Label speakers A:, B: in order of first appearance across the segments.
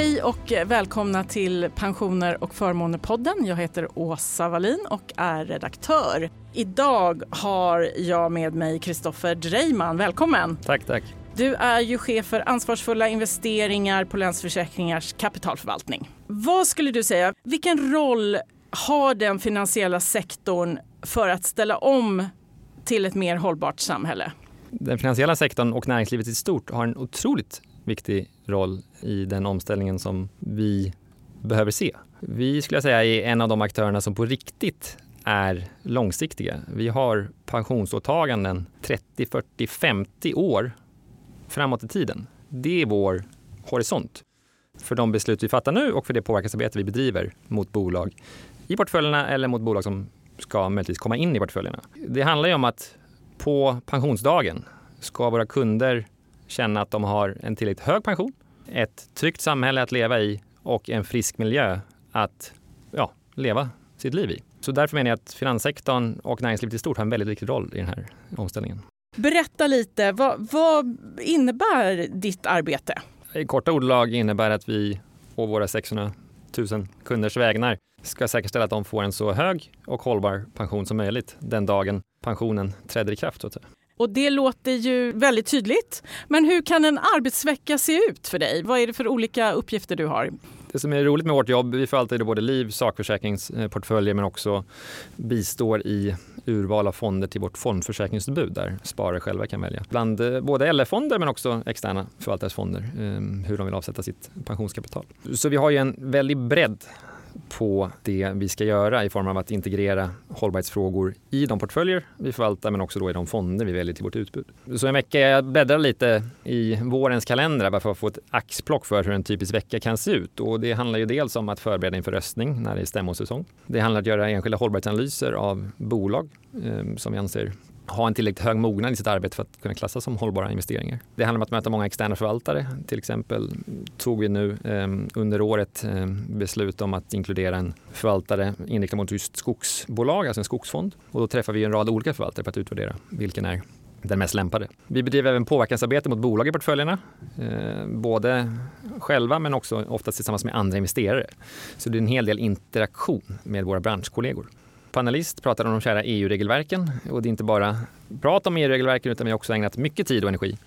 A: Hej och välkomna till Pensioner och förmåner-podden. Jag heter Åsa Wallin och är redaktör. Idag har jag med mig Kristoffer Dreiman. Välkommen!
B: Tack, tack.
A: Du är ju chef för ansvarsfulla investeringar på Länsförsäkringars kapitalförvaltning. Vad skulle du säga, vilken roll har den finansiella sektorn för att ställa om till ett mer hållbart samhälle?
B: Den finansiella sektorn och näringslivet i stort har en otroligt viktig roll i den omställningen som vi behöver se. Vi skulle jag säga är en av de aktörerna som på riktigt är långsiktiga. Vi har pensionsåtaganden 30, 40, 50 år framåt i tiden. Det är vår horisont för de beslut vi fattar nu och för det påverkansarbete vi bedriver mot bolag i portföljerna eller mot bolag som ska möjligtvis komma in i portföljerna. Det handlar ju om att på pensionsdagen ska våra kunder känna att de har en tillräckligt hög pension, ett tryggt samhälle att leva i och en frisk miljö att ja, leva sitt liv i. Så därför menar jag att finanssektorn och näringslivet i stort har en väldigt viktig roll i den här omställningen.
A: Berätta lite, vad, vad innebär ditt arbete?
B: I korta ordlag innebär att vi på våra 600 000 kunders vägnar ska säkerställa att de får en så hög och hållbar pension som möjligt den dagen pensionen träder i kraft. Så att säga.
A: Och det låter ju väldigt tydligt. Men hur kan en arbetsvecka se ut för dig? Vad är det för olika uppgifter du har?
B: Det som är roligt med vårt jobb, vi förvaltar både liv sakförsäkringsportföljer men också bistår i urval av fonder till vårt fondförsäkringsutbud där sparare själva kan välja. Bland eh, både LF-fonder men också externa förvaltarsfonder fonder ehm, hur de vill avsätta sitt pensionskapital. Så vi har ju en väldig bredd på det vi ska göra i form av att integrera hållbarhetsfrågor i de portföljer vi förvaltar men också då i de fonder vi väljer till vårt utbud. Så en vecka, jag bläddrar lite i vårens kalender bara för att få ett axplock för hur en typisk vecka kan se ut. Och det handlar ju dels om att förbereda inför röstning när det är stämmosäsong. Det handlar om att göra enskilda hållbarhetsanalyser av bolag eh, som vi anser ha en tillräckligt hög mognad i sitt arbete för att kunna klassas som hållbara investeringar. Det handlar om att möta många externa förvaltare. Till exempel tog vi nu eh, under året eh, beslut om att inkludera en förvaltare inriktad mot just skogsbolag, alltså en skogsfond. Och då träffar vi en rad olika förvaltare för att utvärdera vilken är den mest lämpade. Vi bedriver även påverkansarbete mot bolag i portföljerna. Eh, både själva men också oftast tillsammans med andra investerare. Så det är en hel del interaktion med våra branschkollegor panelist pratade om de kära EU-regelverken. Och det är inte bara prat om EU-regelverken utan vi har också ägnat mycket tid och energi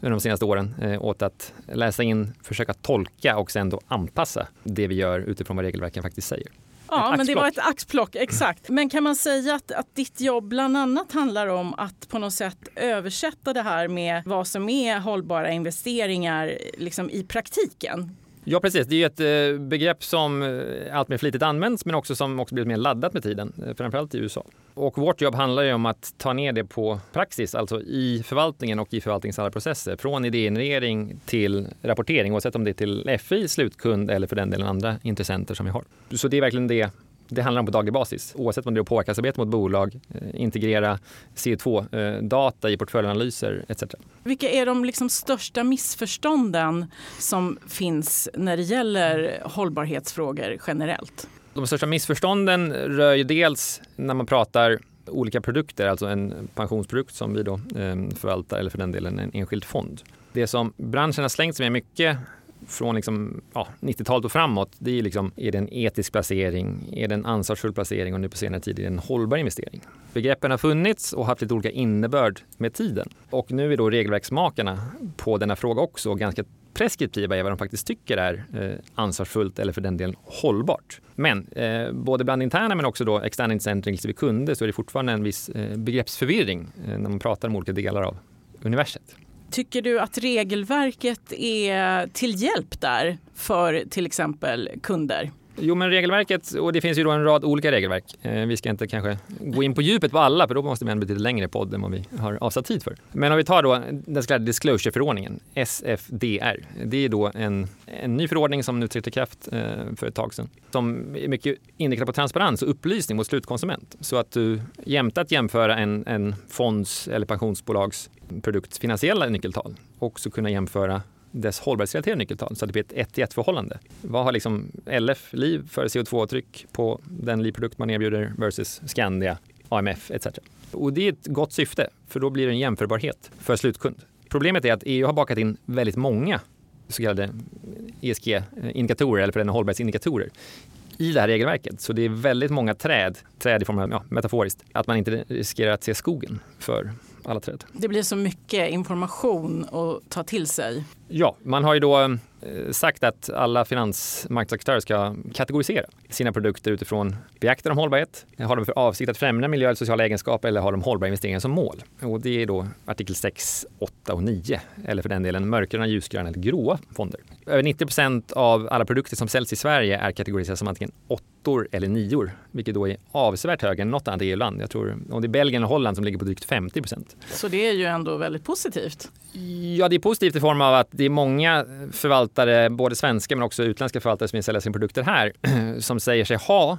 B: under de senaste åren eh, åt att läsa in, försöka tolka och sen då anpassa det vi gör utifrån vad regelverken faktiskt säger.
A: Ja, men det var ett axplock, exakt. Men kan man säga att, att ditt jobb bland annat handlar om att på något sätt översätta det här med vad som är hållbara investeringar liksom i praktiken?
B: Ja, precis. Det är ju ett eh, begrepp som alltmer allt mer flitigt används men också som också blivit mer laddat med tiden, eh, framförallt i USA. Och vårt jobb handlar ju om att ta ner det på praxis, alltså i förvaltningen och i förvaltningens alla processer. Från idégenerering till rapportering, oavsett om det är till FI, slutkund eller för den delen andra intressenter som vi har. Så det är verkligen det det handlar om på daglig basis. Oavsett om det är påverkansarbete mot bolag, eh, integrera CO2-data i portföljanalyser etc.
A: Vilka är de liksom största missförstånden som finns när det gäller hållbarhetsfrågor generellt?
B: De största missförstånden rör ju dels när man pratar olika produkter, alltså en pensionsprodukt som vi då eh, förvaltar eller för den delen en enskild fond. Det som branschen har slängt sig med mycket från liksom, ja, 90-talet och framåt, det är, liksom, är det en etisk placering, är det en ansvarsfull placering och nu på senare tid är det en hållbar investering. Begreppen har funnits och haft lite olika innebörd med tiden. Och nu är då regelverksmakarna på denna fråga också ganska preskriptiva i vad de faktiskt tycker är eh, ansvarsfullt eller för den delen hållbart. Men eh, både bland interna men också då externa intressenter inklusive kunder så är det fortfarande en viss eh, begreppsförvirring eh, när man pratar om olika delar av universet.
A: Tycker du att regelverket är till hjälp där för till exempel kunder?
B: Jo, men regelverket, och det finns ju då en rad olika regelverk. Eh, vi ska inte kanske gå in på djupet på alla, för då måste vi ha en betydligt längre podd än vad vi har avsatt tid för. Men om vi tar då den så kallade disclosure-förordningen, SFDR. Det är då en, en ny förordning som nu trädde i kraft eh, för ett tag sedan. Som är mycket inriktad på transparens och upplysning mot slutkonsument. Så att du jämte att jämföra en, en fonds eller pensionsbolags produkts finansiella nyckeltal också kunna jämföra dess hållbarhetsrelaterade nyckeltal så att det blir ett 1 i 1 förhållande. Vad har liksom LF Liv för CO2-tryck på den livprodukt man erbjuder versus Skandia, AMF etc. Och det är ett gott syfte för då blir det en jämförbarhet för slutkund. Problemet är att EU har bakat in väldigt många så kallade ESG-indikatorer eller för den hållbarhetsindikatorer i det här regelverket. Så det är väldigt många träd, träd i form av, ja, metaforiskt, att man inte riskerar att se skogen för alla träd.
A: Det blir så mycket information att ta till sig.
B: Ja, man har ju då eh, sagt att alla finansmarknadsaktörer ska kategorisera sina produkter utifrån beaktar de hållbarhet, har de för avsikt att främja miljö eller sociala egenskaper eller har de hållbara investeringar som mål? Och det är då artikel 6, 8 och 9 eller för den delen mörkgröna, ljusgröna eller gråa fonder. Över 90 procent av alla produkter som säljs i Sverige är kategoriserade som antingen åttor eller nior, vilket då är avsevärt högre än något annat EU-land. Jag tror om det är Belgien och Holland som ligger på drygt 50 procent.
A: Så det är ju ändå väldigt positivt.
B: Ja, det är positivt i form av att det är många förvaltare, både svenska men också utländska förvaltare som vill sälja sina produkter här, som säger sig ha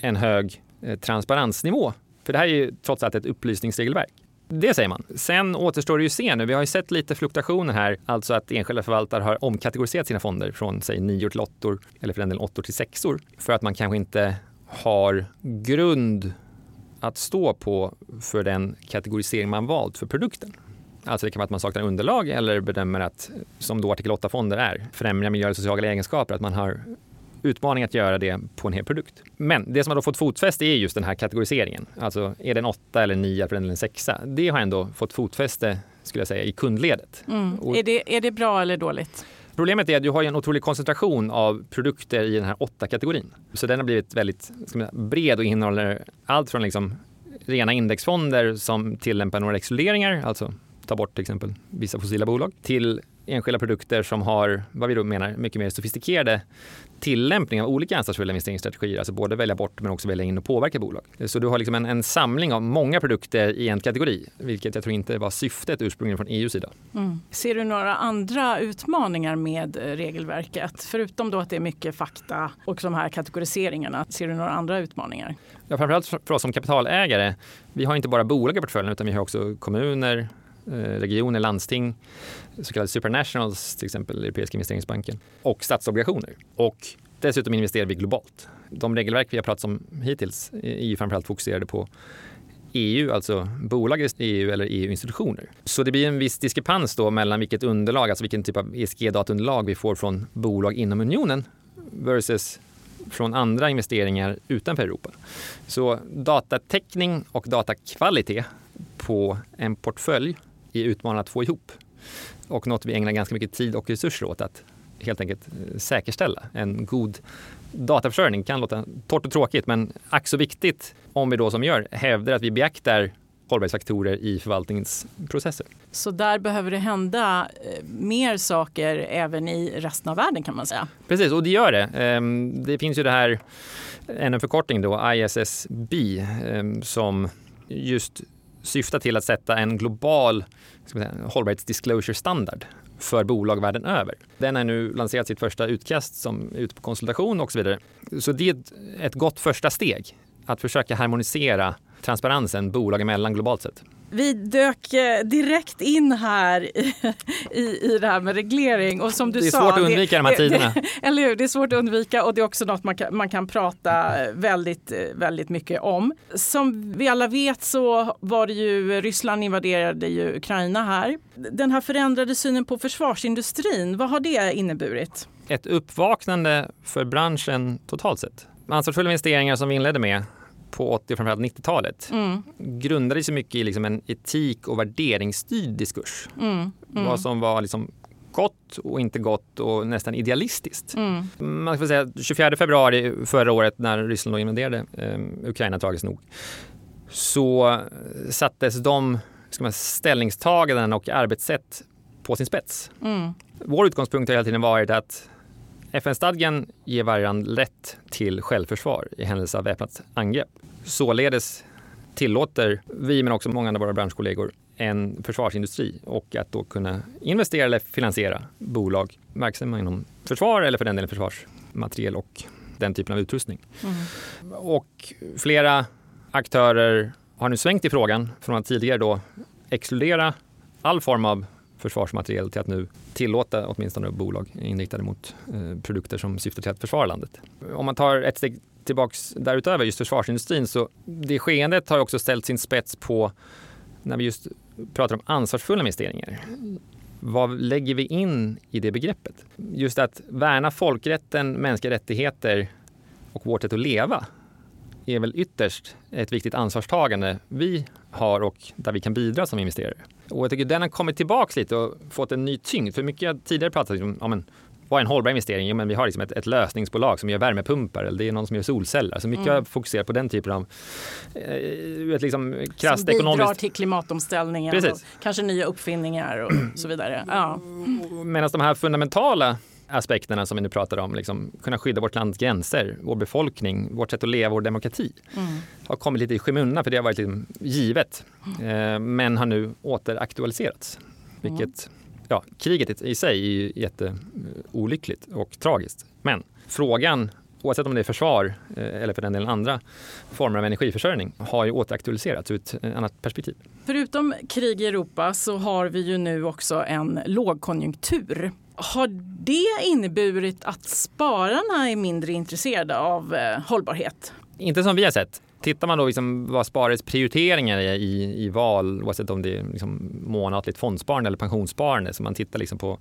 B: en hög eh, transparensnivå. För det här är ju trots allt ett upplysningsregelverk. Det säger man. Sen återstår det ju att se nu. Vi har ju sett lite fluktuationer här, alltså att enskilda förvaltare har omkategoriserat sina fonder från säg nior till åttor eller för den delen åttor till sexor för att man kanske inte har grund att stå på för den kategorisering man valt för produkten. Alltså det kan vara att man saknar underlag eller bedömer att, som då artikel 8-fonder är, främja miljö och sociala egenskaper, att man har utmaning att göra det på en hel produkt. Men det som har då fått fotfäste är just den här kategoriseringen. Alltså är det en 8 eller 9 eller en 6? Det har ändå fått fotfäste skulle jag säga, i kundledet.
A: Mm. Och är, det, är det bra eller dåligt?
B: Problemet är att du har en otrolig koncentration av produkter i den här 8-kategorin. Så den har blivit väldigt säga, bred och innehåller allt från liksom rena indexfonder som tillämpar några exkluderingar, alltså ta bort till exempel vissa fossila bolag, till enskilda produkter som har, vad vi då menar, mycket mer sofistikerade tillämpning av olika ansvarsfulla investeringsstrategier, alltså både välja bort men också välja in och påverka bolag. Så du har liksom en, en samling av många produkter i en kategori, vilket jag tror inte var syftet ursprungligen från EUs sida. Mm.
A: Ser du några andra utmaningar med eh, regelverket? Förutom då att det är mycket fakta och de här kategoriseringarna, ser du några andra utmaningar?
B: Ja, framförallt för oss som kapitalägare. Vi har inte bara bolag i portföljen utan vi har också kommuner, Eh, regioner, landsting, så kallade supernationals, till exempel Europeiska investeringsbanken, och statsobligationer. Och dessutom investerar vi globalt. De regelverk vi har pratat om hittills är ju framförallt fokuserade på EU, alltså bolag i EU eller EU-institutioner. Så det blir en viss diskrepans då mellan vilket underlag, alltså vilken typ av ESG-dataunderlag vi får från bolag inom unionen versus från andra investeringar utanför Europa. Så datatäckning och datakvalitet på en portfölj är utmanande att få ihop och något vi ägnar ganska mycket tid och resurser åt att helt enkelt eh, säkerställa. En god dataförsörjning kan låta torrt och tråkigt men ack så viktigt om vi då som gör hävdar att vi beaktar hållbarhetsfaktorer i förvaltningsprocesser.
A: Så där behöver det hända eh, mer saker även i resten av världen kan man säga?
B: Precis, och det gör det. Ehm, det finns ju det här, en förkortning då, ISSB, ehm, som just syftar till att sätta en global hållbarhetsdisclosure-standard för bolag världen över. Den har nu lanserat sitt första utkast som är ute på konsultation och så vidare. Så det är ett gott första steg att försöka harmonisera transparensen bolag emellan globalt sett.
A: Vi dök eh, direkt in här i, i det här med reglering. Och som du
B: det är
A: sa,
B: svårt att undvika det, de här tiderna.
A: Det, eller hur? Det är svårt att undvika och det är också något man kan, man kan prata väldigt, väldigt mycket om. Som vi alla vet så var det ju Ryssland invaderade ju Ukraina här. Den här förändrade synen på försvarsindustrin, vad har det inneburit?
B: Ett uppvaknande för branschen totalt sett. Ansvarsfulla investeringar som vi inledde med på 80 och framförallt 90-talet mm. grundade sig mycket i liksom en etik och värderingsstyrd diskurs. Mm. Mm. Vad som var liksom gott och inte gott och nästan idealistiskt. Mm. Man får säga 24 februari förra året när Ryssland invaderade eh, Ukraina tragiskt nog så sattes de ska man, ställningstaganden och arbetssätt på sin spets. Mm. Vår utgångspunkt har hela tiden varit att FN-stadgan ger varje land rätt till självförsvar i händelse av väpnat angrepp. Således tillåter vi, men också många av våra branschkollegor, en försvarsindustri och att då kunna investera eller finansiera bolag verksamma inom försvar eller för den delen försvarsmateriel och den typen av utrustning. Mm. Och flera aktörer har nu svängt i frågan från att tidigare då exkludera all form av försvarsmateriel till att nu tillåta åtminstone bolag inriktade mot eh, produkter som syftar till att försvara landet. Om man tar ett steg tillbaks därutöver, just försvarsindustrin, så det skeendet har också ställt sin spets på när vi just pratar om ansvarsfulla investeringar. vad lägger vi in i det begreppet? Just att värna folkrätten, mänskliga rättigheter och vårt sätt att leva är väl ytterst ett viktigt ansvarstagande vi har och där vi kan bidra som investerare. Och jag tycker den har kommit tillbaka lite och fått en ny tyngd. För mycket jag tidigare pratat om, ja, men, vad är en hållbar investering? Jo, men vi har liksom ett, ett lösningsbolag som gör värmepumpar eller det är någon som gör solceller. Så mycket mm. har fokuserat på den typen av eh, ett liksom krasst
A: som ekonomiskt... bidrar till klimatomställningen Precis. och kanske nya uppfinningar och så vidare. Ja.
B: Medan de här fundamentala aspekterna som vi nu pratar om, liksom, kunna skydda vårt lands gränser, vår befolkning, vårt sätt att leva, vår demokrati, mm. har kommit lite i skymundan för det har varit liksom givet, eh, men har nu återaktualiserats. Vilket, mm. ja, kriget i sig är jätteolyckligt och tragiskt. Men frågan oavsett om det är försvar eh, eller för den delen andra former av energiförsörjning, har ju återaktualiserats ur ett annat perspektiv.
A: Förutom krig i Europa så har vi ju nu också en lågkonjunktur. Har det inneburit att spararna är mindre intresserade av eh, hållbarhet?
B: Inte som vi har sett. Tittar man då liksom vad sparares prioriteringar är i, i val, oavsett om det är liksom månatligt fondsparande eller pensionssparande, så man tittar liksom på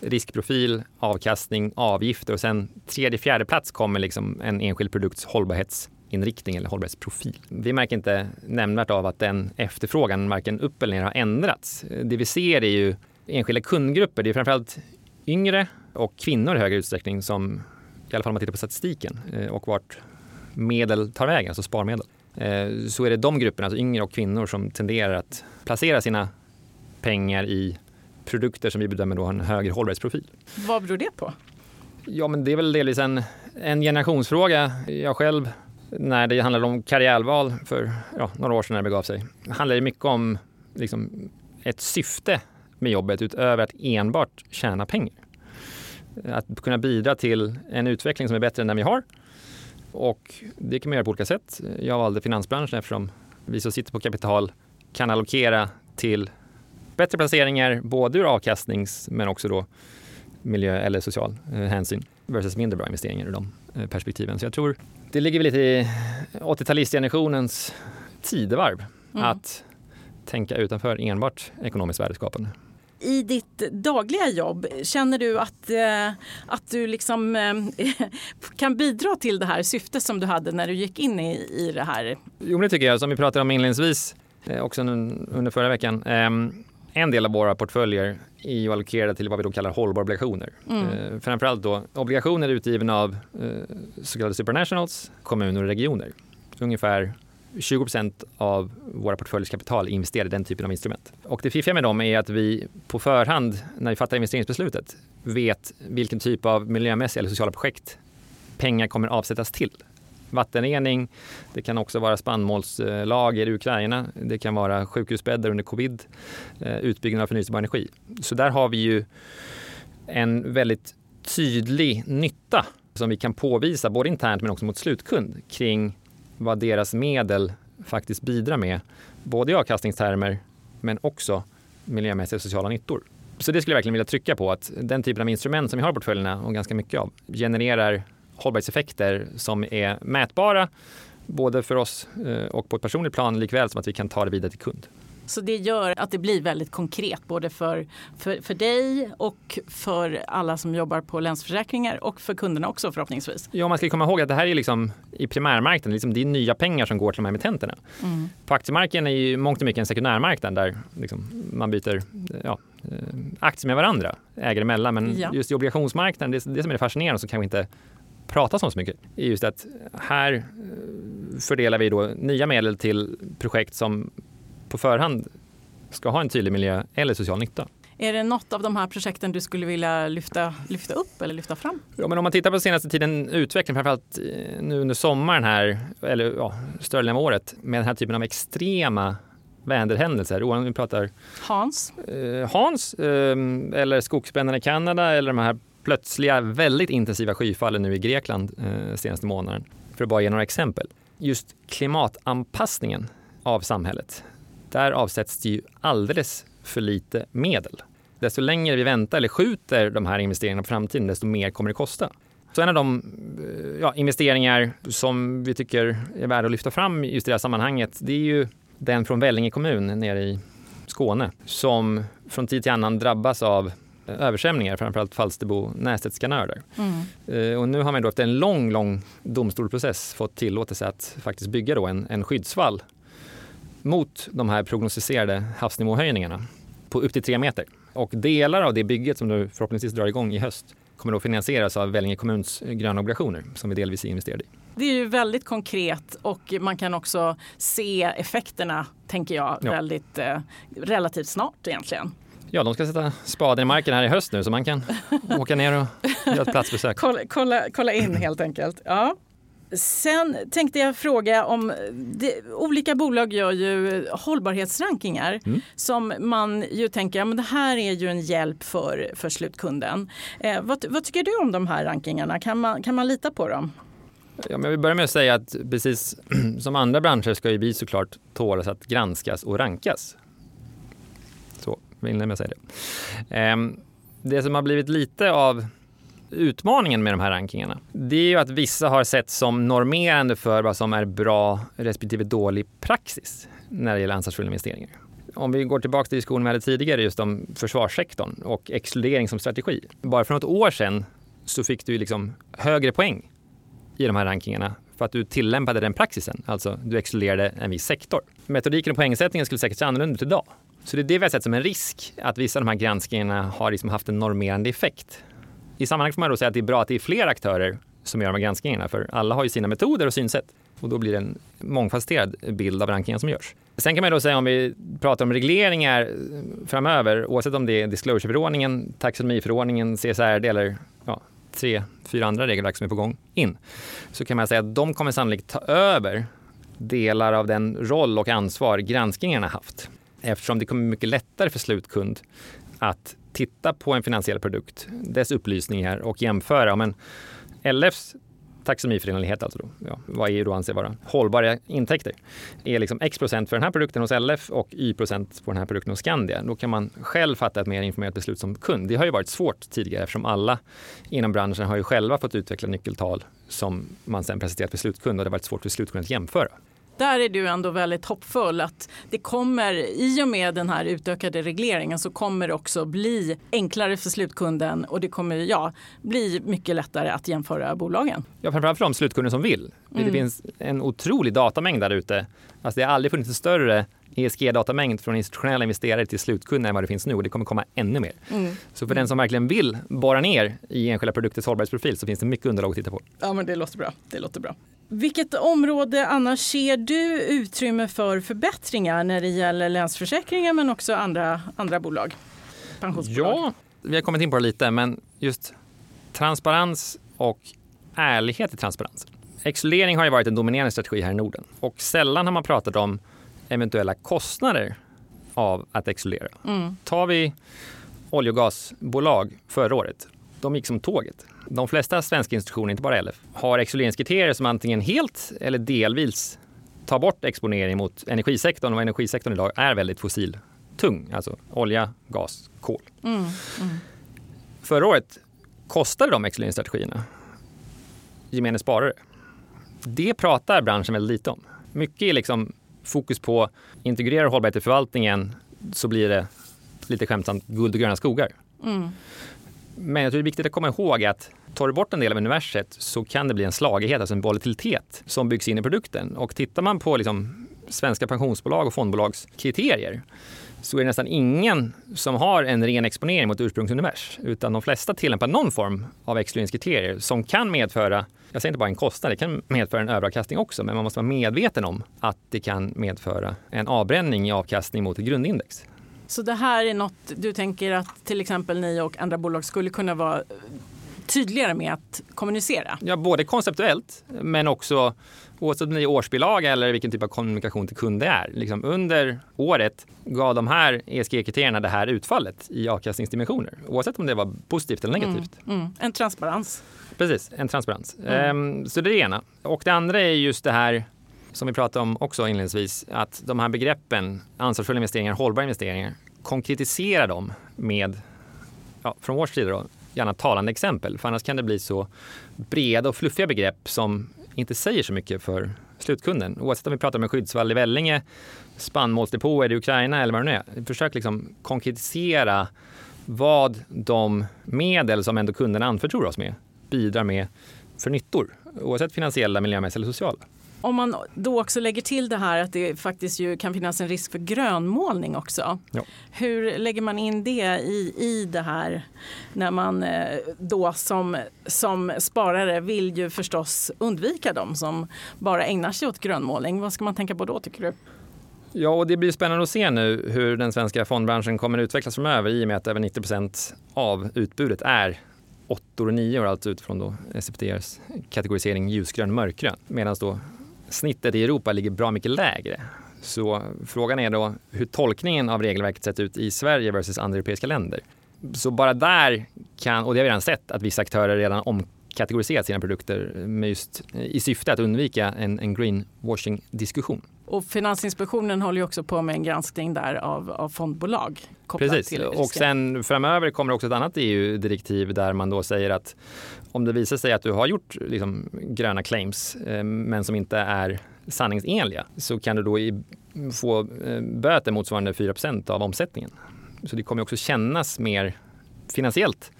B: riskprofil, avkastning, avgifter och sen tredje, fjärde plats kommer liksom en enskild produkts hållbarhetsinriktning eller hållbarhetsprofil. Vi märker inte nämnvärt av att den efterfrågan varken upp eller ner har ändrats. Det vi ser är ju enskilda kundgrupper. Det är framförallt yngre och kvinnor i högre utsträckning som, i alla fall om man tittar på statistiken eh, och vart medel tar vägen, alltså sparmedel, eh, så är det de grupperna, alltså yngre och kvinnor, som tenderar att placera sina pengar i produkter som vi bedömer då har en högre hållbarhetsprofil.
A: Vad beror det på?
B: Ja, men det är väl delvis en, en generationsfråga. Jag själv, när det handlade om karriärval för ja, några år sedan när det begav sig, handlade det mycket om liksom, ett syfte med jobbet utöver att enbart tjäna pengar. Att kunna bidra till en utveckling som är bättre än den vi har. Och det kan man göra på olika sätt. Jag valde finansbranschen eftersom vi som sitter på kapital kan allokera till bättre placeringar, både ur avkastnings men också då miljö eller social eh, hänsyn versus mindre bra investeringar ur de eh, perspektiven. Så jag tror det ligger väl lite i 80-talistgenerationens tidevarv mm. att tänka utanför enbart ekonomiskt värdeskapande
A: i ditt dagliga jobb, känner du att, eh, att du liksom eh, kan bidra till det här syftet som du hade när du gick in i, i det här?
B: Jo, det tycker jag. Som vi pratade om inledningsvis, eh, också under förra veckan. Ehm, en del av våra portföljer är ju allokerade till vad vi då kallar hållbara obligationer. Mm. Framförallt då obligationer utgivna av så kallade supernationals, kommuner och regioner. Ungefär 20% av våra portföljers kapital är investerade i den typen av instrument. Och det fiffiga med dem är att vi på förhand, när vi fattar investeringsbeslutet, vet vilken typ av miljömässiga eller sociala projekt pengar kommer avsättas till. Vattenrening, det kan också vara spannmålslager i Ukraina, det kan vara sjukhusbäddar under covid, eh, utbyggnad av förnyelsebar energi. Så där har vi ju en väldigt tydlig nytta som vi kan påvisa både internt men också mot slutkund kring vad deras medel faktiskt bidrar med, både i avkastningstermer men också miljömässiga och sociala nyttor. Så det skulle jag verkligen vilja trycka på att den typen av instrument som vi har i portföljerna och ganska mycket av genererar hållbarhetseffekter som är mätbara både för oss eh, och på ett personligt plan likväl som att vi kan ta det vidare till kund.
A: Så det gör att det blir väldigt konkret både för, för, för dig och för alla som jobbar på Länsförsäkringar och för kunderna också förhoppningsvis.
B: Ja, man ska komma ihåg att det här är liksom i primärmarknaden, liksom det är nya pengar som går till de här emittenterna. Mm. På aktiemarknaden är ju mångt och mycket en sekundärmarknad där liksom man byter ja, eh, aktier med varandra, ägare emellan. Men ja. just i obligationsmarknaden, det, det som är det fascinerande som kanske inte pratas om så mycket är just att här eh, fördelar vi då nya medel till projekt som på förhand ska ha en tydlig miljö eller social nytta.
A: Är det något av de här projekten du skulle vilja lyfta, lyfta upp eller lyfta fram?
B: Ja, men om man tittar på senaste tiden utveckling, framförallt eh, nu under sommaren här, eller ja, större delen av året, med den här typen av extrema väderhändelser. Om vi pratar
A: Hans,
B: eh, Hans eh, eller skogsbränderna i Kanada eller de här plötsliga väldigt intensiva skyfallen nu i Grekland eh, senaste månaden. För att bara ge några exempel. Just klimatanpassningen av samhället där avsätts det ju alldeles för lite medel. Desto längre vi väntar eller skjuter de här investeringarna på framtiden, desto mer kommer det kosta. Så en av de eh, ja, investeringar som vi tycker är värda att lyfta fram just i det här sammanhanget, det är ju den från Vellinge kommun nere i Skåne som från tid till annan drabbas av översvämningar, framförallt Falsterbo Nästedts kanör där. Mm. Och nu har man då efter en lång, lång domstolsprocess fått tillåtelse att faktiskt bygga då en, en skyddsvall mot de här prognostiserade havsnivåhöjningarna på upp till tre meter. Och delar av det bygget som nu förhoppningsvis drar igång i höst kommer då finansieras av Vellinge kommuns gröna obligationer som vi delvis är investerade i.
A: Det är ju väldigt konkret och man kan också se effekterna, tänker jag, ja. väldigt eh, relativt snart egentligen.
B: Ja, de ska sätta spaden i marken här i höst nu så man kan åka ner och göra ett platsbesök.
A: kolla, kolla, kolla in helt enkelt. Ja. Sen tänkte jag fråga om det, olika bolag gör ju hållbarhetsrankingar mm. som man ju tänker ja, men det här är ju en hjälp för, för slutkunden. Eh, vad, vad, tycker du om de här rankingarna? Kan man, kan man lita på dem?
B: Ja, men jag vill börja med att säga att precis som andra branscher ska ju vi såklart tålas att granskas och rankas. Så, vill med säga det. Eh, det som har blivit lite av utmaningen med de här rankingarna, det är ju att vissa har sett som normerande för vad som är bra respektive dålig praxis när det gäller ansvarsfulla investeringar. Om vi går tillbaka till diskussionen vi hade tidigare just om försvarssektorn och exkludering som strategi. Bara för något år sedan så fick du liksom högre poäng i de här rankingarna för att du tillämpade den praxisen, alltså du exkluderade en viss sektor. Metodiken och poängsättningen skulle säkert se annorlunda ut idag. Så det är det vi har sett som en risk, att vissa av de här granskningarna har liksom haft en normerande effekt. I sammanhanget får man då säga att det är bra att det är fler aktörer som gör de här granskningarna, för alla har ju sina metoder och synsätt. Och då blir det en mångfacetterad bild av rankingen som görs. Sen kan man då säga om vi pratar om regleringar eh, framöver, oavsett om det är disclosure-förordningen, taxonomiförordningen, CSRD eller ja, tre, fyra andra regelverk som är på gång in, så kan man säga att de kommer sannolikt ta över delar av den roll och ansvar granskningarna haft. Eftersom det kommer mycket lättare för slutkund att titta på en finansiell produkt, dess upplysningar och jämföra. Men LFs taxonomiförenlighet, alltså då, ja, vad EU då anser vara hållbara intäkter, är liksom x procent för den här produkten hos LF och y procent på den här produkten hos Skandia. Då kan man själv fatta ett mer informerat beslut som kund. Det har ju varit svårt tidigare eftersom alla inom branschen har ju själva fått utveckla nyckeltal som man sen presenterat för slutkund och det har varit svårt för slutkunden att jämföra
A: där är du ändå väldigt hoppfull att det kommer i och med den här utökade regleringen så kommer det också bli enklare för slutkunden och det kommer ja, bli mycket lättare att jämföra bolagen.
B: Ja, framförallt för de slutkunder som vill. Mm. Det finns en otrolig datamängd där ute. Alltså det har aldrig funnits en större ESG-datamängd från institutionella investerare till slutkunder än vad det finns nu och det kommer komma ännu mer. Mm. Så för den som verkligen vill borra ner i enskilda produkters hållbarhetsprofil så finns det mycket underlag att titta på.
A: Ja, men det låter bra. Det låter bra. Vilket område annars ser du utrymme för förbättringar när det gäller Länsförsäkringar men också andra, andra bolag?
B: Pensionsbolag? Ja, vi har kommit in på det lite, men just transparens och ärlighet i transparens. Exkludering har ju varit en dominerande strategi här i Norden och sällan har man pratat om eventuella kostnader av att exkludera. Mm. Tar vi olje och gasbolag förra året, de gick som tåget. De flesta svenska institutioner, inte bara LF, har exkluderingskriterier som antingen helt eller delvis tar bort exponering mot energisektorn och energisektorn idag är väldigt fossiltung, alltså olja, gas, kol. Mm, mm. Förra året kostade de exkluderingsstrategierna gemene sparare. Det pratar branschen väldigt lite om. Mycket är liksom fokus på integrera hållbarhet i förvaltningen så blir det lite skämtsamt guld och gröna skogar. Mm. Men jag tror det är viktigt att komma ihåg att tar du bort en del av universet så kan det bli en slagighet, alltså en volatilitet som byggs in i produkten. Och tittar man på liksom svenska pensionsbolag och fondbolags kriterier så är det nästan ingen som har en ren exponering mot ursprungsunivers, utan de flesta tillämpar någon form av exkluderingskriterier som kan medföra, jag säger inte bara en kostnad, det kan medföra en överavkastning också, men man måste vara medveten om att det kan medföra en avbränning i avkastning mot ett grundindex.
A: Så det här är något du tänker att till exempel ni och andra bolag skulle kunna vara tydligare med att kommunicera?
B: Ja, både konceptuellt men också oavsett om det är årsbilaga eller vilken typ av kommunikation till kund det är. Liksom under året gav de här ESG-kriterierna det här utfallet i avkastningsdimensioner. Oavsett om det var positivt eller negativt.
A: Mm, mm. En transparens.
B: Precis, en transparens. Mm. Um, så det är det ena. Och det andra är just det här som vi pratade om också inledningsvis, att de här begreppen, ansvarsfulla investeringar, hållbara investeringar, konkretisera dem med, ja, från vår sida då, gärna talande exempel. För annars kan det bli så breda och fluffiga begrepp som inte säger så mycket för slutkunden. Oavsett om vi pratar om en skyddsvall i Vellinge, spannmålsdepåer i Ukraina eller vad det nu är. Försök liksom konkretisera vad de medel som ändå kunderna anförtror oss med bidrar med för nyttor, oavsett finansiella, miljömässiga eller sociala.
A: Om man då också lägger till det här att det faktiskt ju kan finnas en risk för grönmålning också. Ja. Hur lägger man in det i, i det här när man eh, då som, som sparare vill ju förstås undvika dem som bara ägnar sig åt grönmålning. Vad ska man tänka på då tycker du?
B: Ja, och det blir spännande att se nu hur den svenska fondbranschen kommer att utvecklas framöver i och med att över 90 procent av utbudet är åttor och nior, alltså utifrån då SFDRs kategorisering ljusgrön mörkgrön. Medan då snittet i Europa ligger bra mycket lägre. Så frågan är då hur tolkningen av regelverket sett ut i Sverige versus andra europeiska länder. Så bara där kan, och det har vi redan sett, att vissa aktörer redan omkategoriserat sina produkter med just, i syfte att undvika en, en greenwashing-diskussion.
A: Och Finansinspektionen håller ju också på med en granskning där av, av fondbolag.
B: Precis, och sen framöver kommer också ett annat EU-direktiv där man då säger att om det visar sig att du har gjort liksom, gröna claims eh, men som inte är sanningsenliga så kan du då i, få eh, böter motsvarande 4% av omsättningen. Så det kommer också kännas mer finansiellt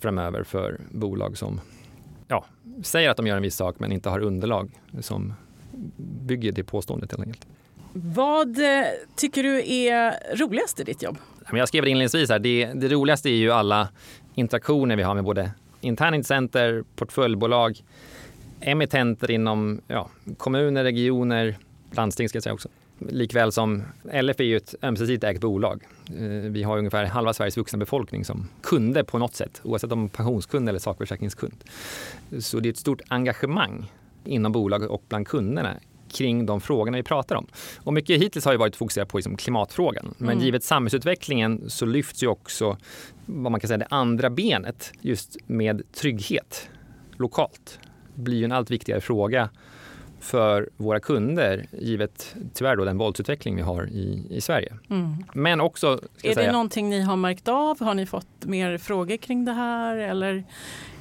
B: framöver för bolag som ja, säger att de gör en viss sak men inte har underlag som bygger det påståendet helt enkelt.
A: Vad eh, tycker du är roligast i ditt jobb?
B: Jag skrev det inledningsvis här, det, det roligaste är ju alla interaktioner vi har med både internintressenter, portföljbolag, emittenter inom ja, kommuner, regioner, landsting ska jag säga också. Likväl som LF är ju ett ömsesidigt ägt bolag. Eh, vi har ungefär halva Sveriges vuxna befolkning som kunder på något sätt, oavsett om pensionskund eller sakförsäkringskund. Så det är ett stort engagemang inom bolaget och bland kunderna kring de frågorna vi pratar om. Och mycket hittills har ju varit fokuserat på liksom klimatfrågan. Men mm. givet samhällsutvecklingen så lyfts ju också vad man kan säga det andra benet just med trygghet lokalt. Det blir ju en allt viktigare fråga för våra kunder givet tyvärr då den våldsutveckling vi har i, i Sverige. Mm. Men också...
A: Är det någonting ni har märkt av? Har ni fått mer frågor kring det här eller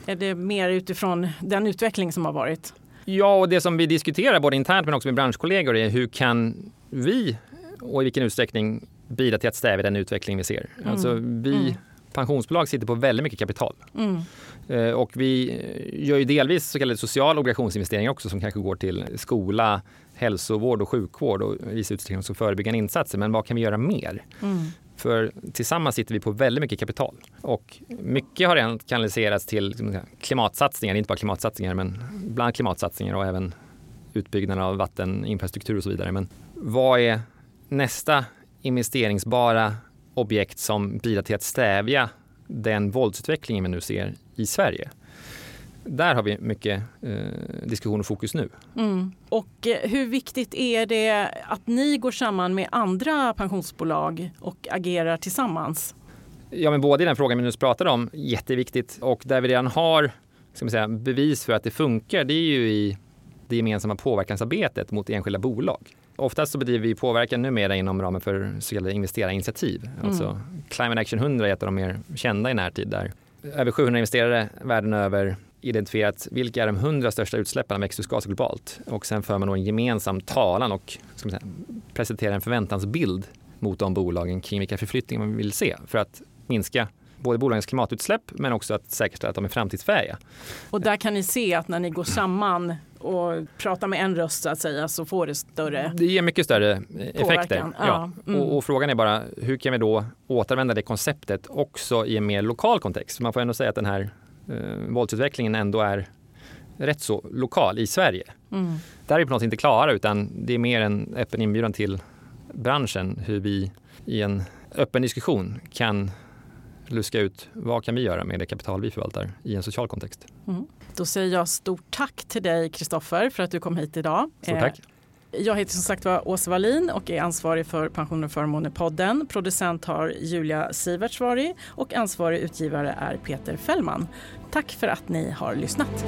A: är det mer utifrån den utveckling som har varit?
B: Ja, och det som vi diskuterar både internt men också med branschkollegor är hur kan vi och i vilken utsträckning bidra till att stävja den utveckling vi ser. Mm. Alltså vi mm. Pensionsbolag sitter på väldigt mycket kapital. Mm. Eh, och vi gör ju delvis så kallade sociala obligationsinvesteringar också som kanske går till skola, hälsovård och sjukvård och i viss utsträckning också förebyggande insatser. Men vad kan vi göra mer? Mm. För tillsammans sitter vi på väldigt mycket kapital. Och mycket har redan kanaliserats till liksom, klimatsatsningar, inte bara klimatsatsningar men bland klimatsatsningar och även utbyggnaden av vatteninfrastruktur och så vidare. Men vad är nästa investeringsbara objekt som bidrar till att stävja den våldsutvecklingen vi nu ser i Sverige? där har vi mycket eh, diskussion och fokus nu. Mm.
A: Och eh, hur viktigt är det att ni går samman med andra pensionsbolag och agerar tillsammans?
B: Ja, men både i den frågan vi nyss pratade om, jätteviktigt, och där vi redan har ska man säga, bevis för att det funkar, det är ju i det gemensamma påverkansarbetet mot enskilda bolag. Oftast så bedriver vi påverkan numera inom ramen för så kallade investerarinitiativ. Mm. Alltså Climate Action 100 är ett av de mer kända i närtid där över 700 investerare världen över identifierat vilka är de 100 största utsläppen av växthusgaser globalt och sen för man då en gemensam talan och säga, presenterar en förväntansbild mot de bolagen kring vilka förflyttningar man vill se för att minska både bolagens klimatutsläpp men också att säkerställa att de är framtidsfähiga.
A: Och där kan ni se att när ni går samman och pratar med en röst så att säga så får det större
B: Det ger mycket större effekter. Ja. ja. Mm. Och, och, frågan är bara hur kan vi då återanvända det konceptet också i en mer lokal kontext? Man får ändå säga att den här eh, våldsutvecklingen ändå är rätt så lokal i Sverige. Mm. Där är vi på något inte klara utan det är mer en öppen inbjudan till branschen hur vi i en öppen diskussion kan luska ut vad kan vi göra med det kapital vi förvaltar i en social kontext. Mm.
A: Då säger jag stort tack till dig Kristoffer för att du kom hit idag.
B: Stort tack.
A: Eh, jag heter som sagt var Åsa Wallin och är ansvarig för Pensioner och förmåner-podden. Producent har Julia Siverts varit och ansvarig utgivare är Peter Fällman. Tack för att ni har lyssnat.